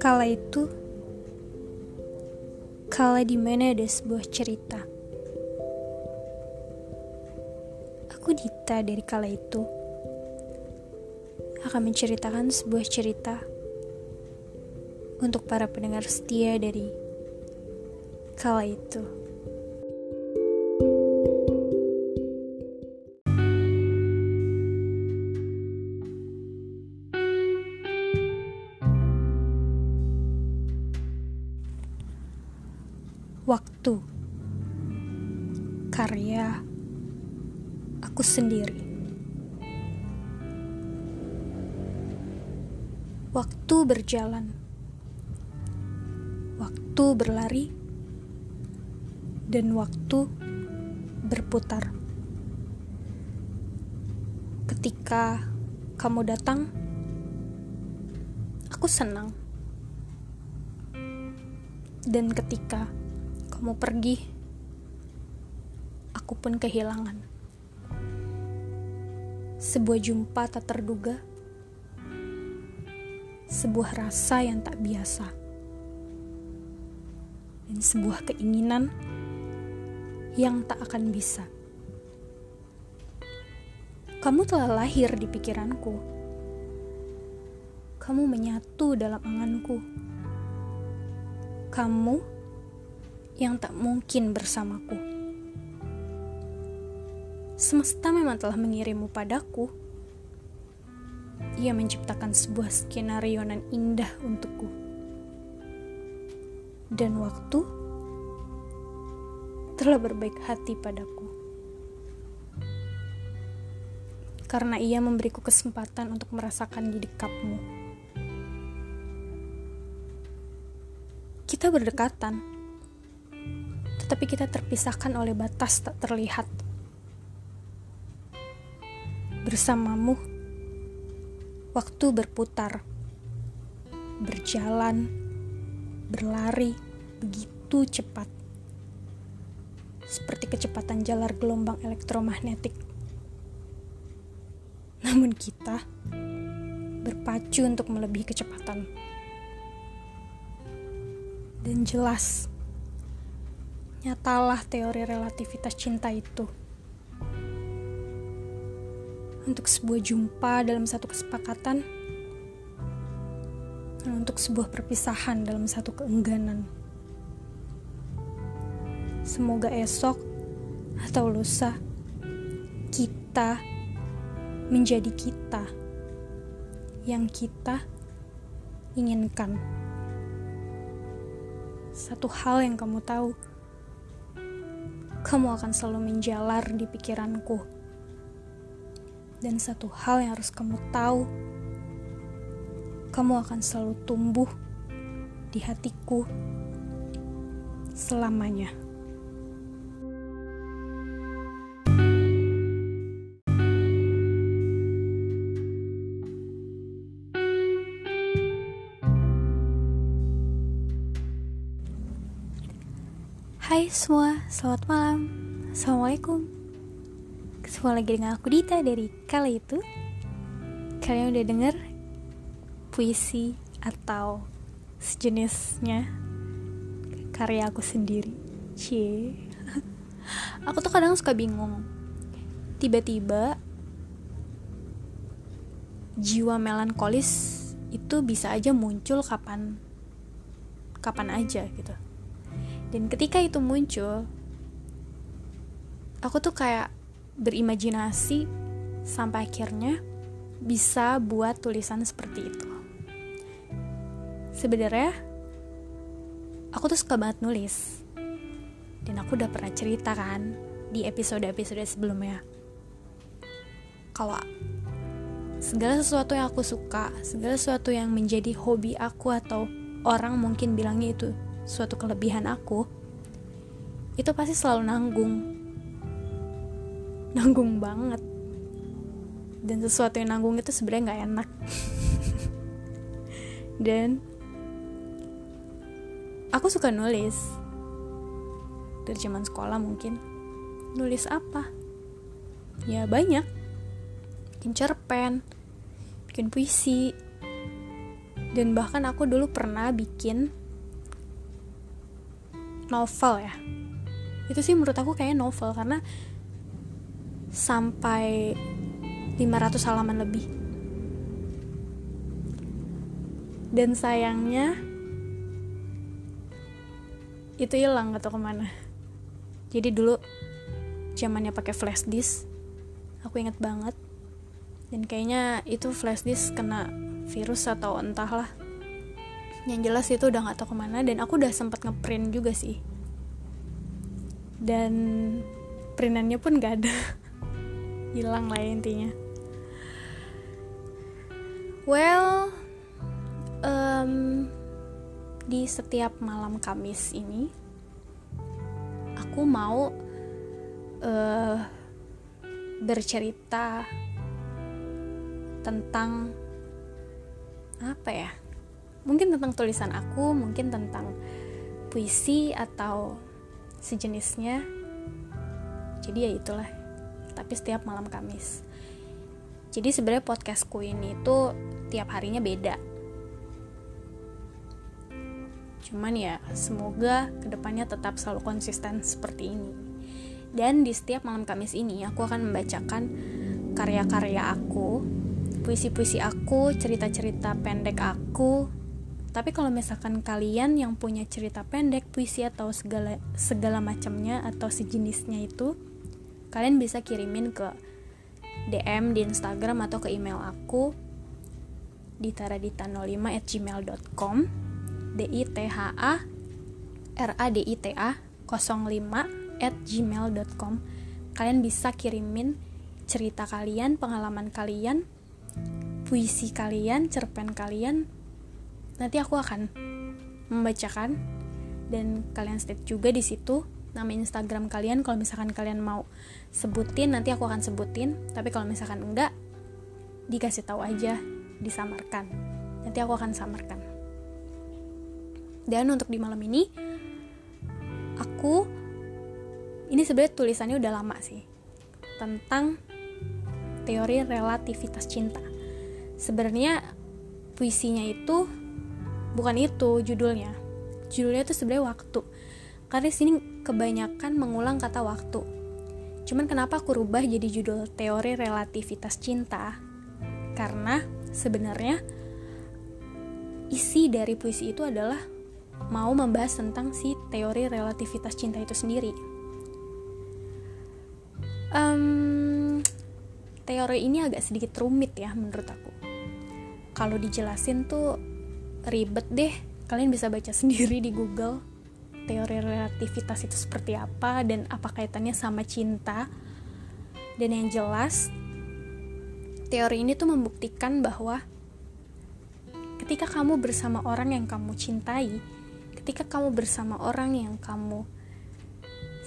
Kala itu, kala di mana ada sebuah cerita. Aku Dita dari kala itu akan menceritakan sebuah cerita untuk para pendengar setia dari kala itu. Waktu berjalan. Waktu berlari. Dan waktu berputar. Ketika kamu datang Aku senang. Dan ketika kamu pergi, aku pun kehilangan. Sebuah jumpa tak terduga, sebuah rasa yang tak biasa, dan sebuah keinginan yang tak akan bisa. Kamu telah lahir di pikiranku. Kamu menyatu dalam anganku. Kamu yang tak mungkin bersamaku. Semesta memang telah mengirimmu padaku. Ia menciptakan sebuah skenario nan indah untukku. Dan waktu telah berbaik hati padaku. Karena ia memberiku kesempatan untuk merasakan di dekapmu. Kita berdekatan tapi kita terpisahkan oleh batas tak terlihat. Bersamamu, waktu berputar, berjalan, berlari begitu cepat, seperti kecepatan jalar gelombang elektromagnetik. Namun kita berpacu untuk melebihi kecepatan. Dan jelas, nyatalah teori relativitas cinta itu. Untuk sebuah jumpa dalam satu kesepakatan, dan untuk sebuah perpisahan dalam satu keengganan. Semoga esok atau lusa kita menjadi kita yang kita inginkan. Satu hal yang kamu tahu kamu akan selalu menjalar di pikiranku. Dan satu hal yang harus kamu tahu, kamu akan selalu tumbuh di hatiku selamanya. Hai semua, selamat malam Assalamualaikum Semua lagi dengan aku Dita dari Kala Itu. Kalian udah denger puisi atau sejenisnya karya aku sendiri. Cie. Aku tuh kadang suka bingung. Tiba-tiba jiwa melankolis itu bisa aja muncul kapan kapan aja gitu. Dan ketika itu muncul, aku tuh kayak berimajinasi sampai akhirnya bisa buat tulisan seperti itu. Sebenarnya aku tuh suka banget nulis. Dan aku udah pernah cerita kan di episode-episode sebelumnya. Kalau segala sesuatu yang aku suka, segala sesuatu yang menjadi hobi aku atau orang mungkin bilangnya itu suatu kelebihan aku itu pasti selalu nanggung nanggung banget. Dan sesuatu yang nanggung itu sebenarnya nggak enak. Dan aku suka nulis. Dari zaman sekolah mungkin. Nulis apa? Ya banyak. Bikin cerpen. Bikin puisi. Dan bahkan aku dulu pernah bikin novel ya. Itu sih menurut aku kayak novel karena sampai 500 halaman lebih. Dan sayangnya itu hilang atau ke mana. Jadi dulu zamannya pakai flash disk aku inget banget. Dan kayaknya itu flash disk kena virus atau entahlah yang jelas itu udah gak tau ke mana dan aku udah sempat ngeprint juga sih. Dan printannya pun gak ada hilang lah ya intinya. Well um, di setiap malam Kamis ini aku mau uh, bercerita tentang apa ya? Mungkin tentang tulisan aku mungkin tentang puisi atau sejenisnya. Jadi ya itulah tapi setiap malam Kamis. Jadi sebenarnya podcastku ini tuh tiap harinya beda. Cuman ya semoga ke depannya tetap selalu konsisten seperti ini. Dan di setiap malam Kamis ini aku akan membacakan karya-karya aku puisi-puisi aku, cerita-cerita pendek aku. Tapi kalau misalkan kalian yang punya cerita pendek, puisi atau segala segala macamnya atau sejenisnya itu, kalian bisa kirimin ke DM di Instagram atau ke email aku di taradita05@gmail.com d i t h a r a d i t a 05 at gmail.com kalian bisa kirimin cerita kalian, pengalaman kalian, puisi kalian, cerpen kalian, nanti aku akan membacakan dan kalian state juga di situ nama Instagram kalian kalau misalkan kalian mau sebutin nanti aku akan sebutin. Tapi kalau misalkan enggak dikasih tahu aja disamarkan. Nanti aku akan samarkan. Dan untuk di malam ini aku ini sebenarnya tulisannya udah lama sih tentang teori relativitas cinta. Sebenarnya puisinya itu bukan itu judulnya. Judulnya itu sebenarnya waktu karena sini kebanyakan mengulang kata waktu. Cuman kenapa aku rubah jadi judul teori relativitas cinta? Karena sebenarnya isi dari puisi itu adalah mau membahas tentang si teori relativitas cinta itu sendiri. Um, teori ini agak sedikit rumit ya menurut aku. Kalau dijelasin tuh ribet deh. Kalian bisa baca sendiri di Google teori relativitas itu seperti apa dan apa kaitannya sama cinta. Dan yang jelas teori ini tuh membuktikan bahwa ketika kamu bersama orang yang kamu cintai ketika kamu bersama orang yang kamu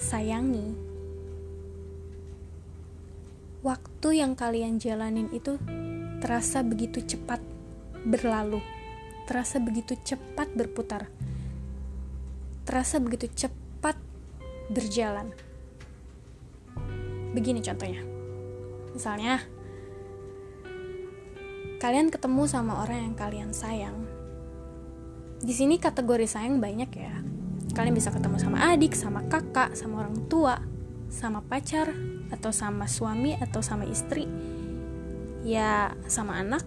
sayangi waktu yang kalian jalanin itu terasa begitu cepat berlalu, terasa begitu cepat berputar, terasa begitu cepat berjalan. Begini contohnya, misalnya kalian ketemu sama orang yang kalian sayang. Di sini kategori sayang banyak ya. Kalian bisa ketemu sama adik, sama kakak, sama orang tua, sama pacar, atau sama suami, atau sama istri, ya sama anak,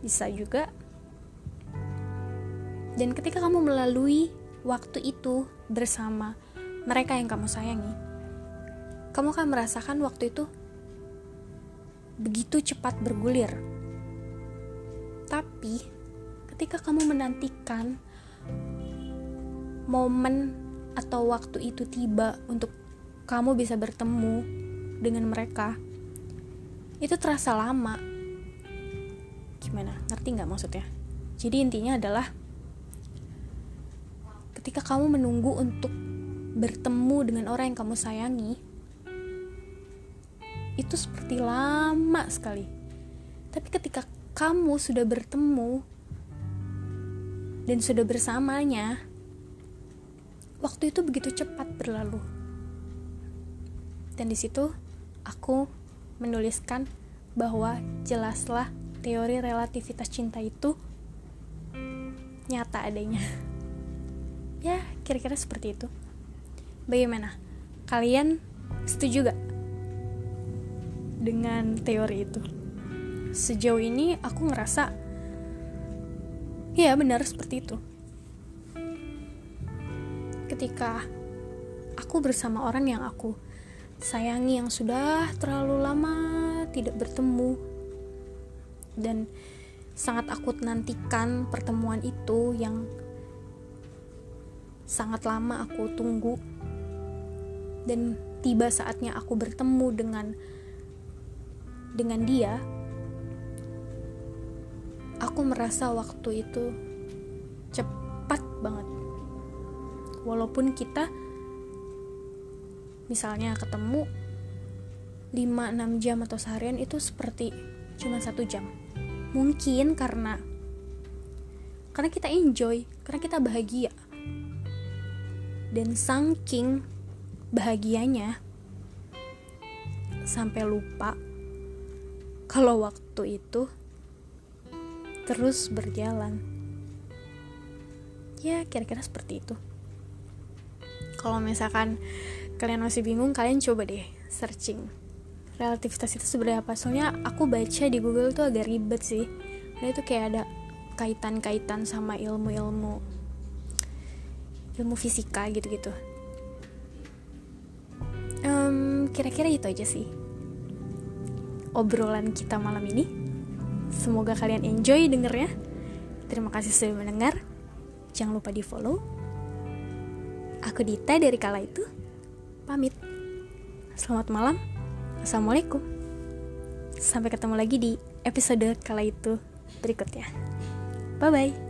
bisa juga. Dan ketika kamu melalui waktu itu bersama mereka yang kamu sayangi, kamu akan merasakan waktu itu begitu cepat bergulir. Tapi ketika kamu menantikan momen atau waktu itu tiba untuk kamu bisa bertemu dengan mereka, itu terasa lama. Gimana? Ngerti nggak maksudnya? Jadi intinya adalah ketika kamu menunggu untuk bertemu dengan orang yang kamu sayangi itu seperti lama sekali. Tapi ketika kamu sudah bertemu dan sudah bersamanya waktu itu begitu cepat berlalu. Dan di situ aku menuliskan bahwa jelaslah teori relativitas cinta itu nyata adanya ya kira-kira seperti itu. Bagaimana? Kalian setuju gak dengan teori itu? Sejauh ini aku ngerasa ya benar seperti itu. Ketika aku bersama orang yang aku sayangi yang sudah terlalu lama tidak bertemu dan sangat aku nantikan pertemuan itu yang sangat lama aku tunggu. Dan tiba saatnya aku bertemu dengan dengan dia aku merasa waktu itu cepat banget. Walaupun kita misalnya ketemu 5-6 jam atau seharian itu seperti cuma satu jam. Mungkin karena karena kita enjoy karena kita bahagia dan saking bahagianya sampai lupa kalau waktu itu terus berjalan. Ya kira-kira seperti itu. Kalau misalkan kalian masih bingung kalian coba deh searching relativitas itu sebenarnya apa. Soalnya aku baca di Google tuh agak ribet sih. Nah itu kayak ada kaitan-kaitan sama ilmu-ilmu ilmu fisika gitu-gitu um, kira-kira itu aja sih obrolan kita malam ini semoga kalian enjoy dengernya terima kasih sudah mendengar jangan lupa di follow Aku Dita dari kala itu pamit. Selamat malam. Assalamualaikum. Sampai ketemu lagi di episode kala itu berikutnya. Bye bye.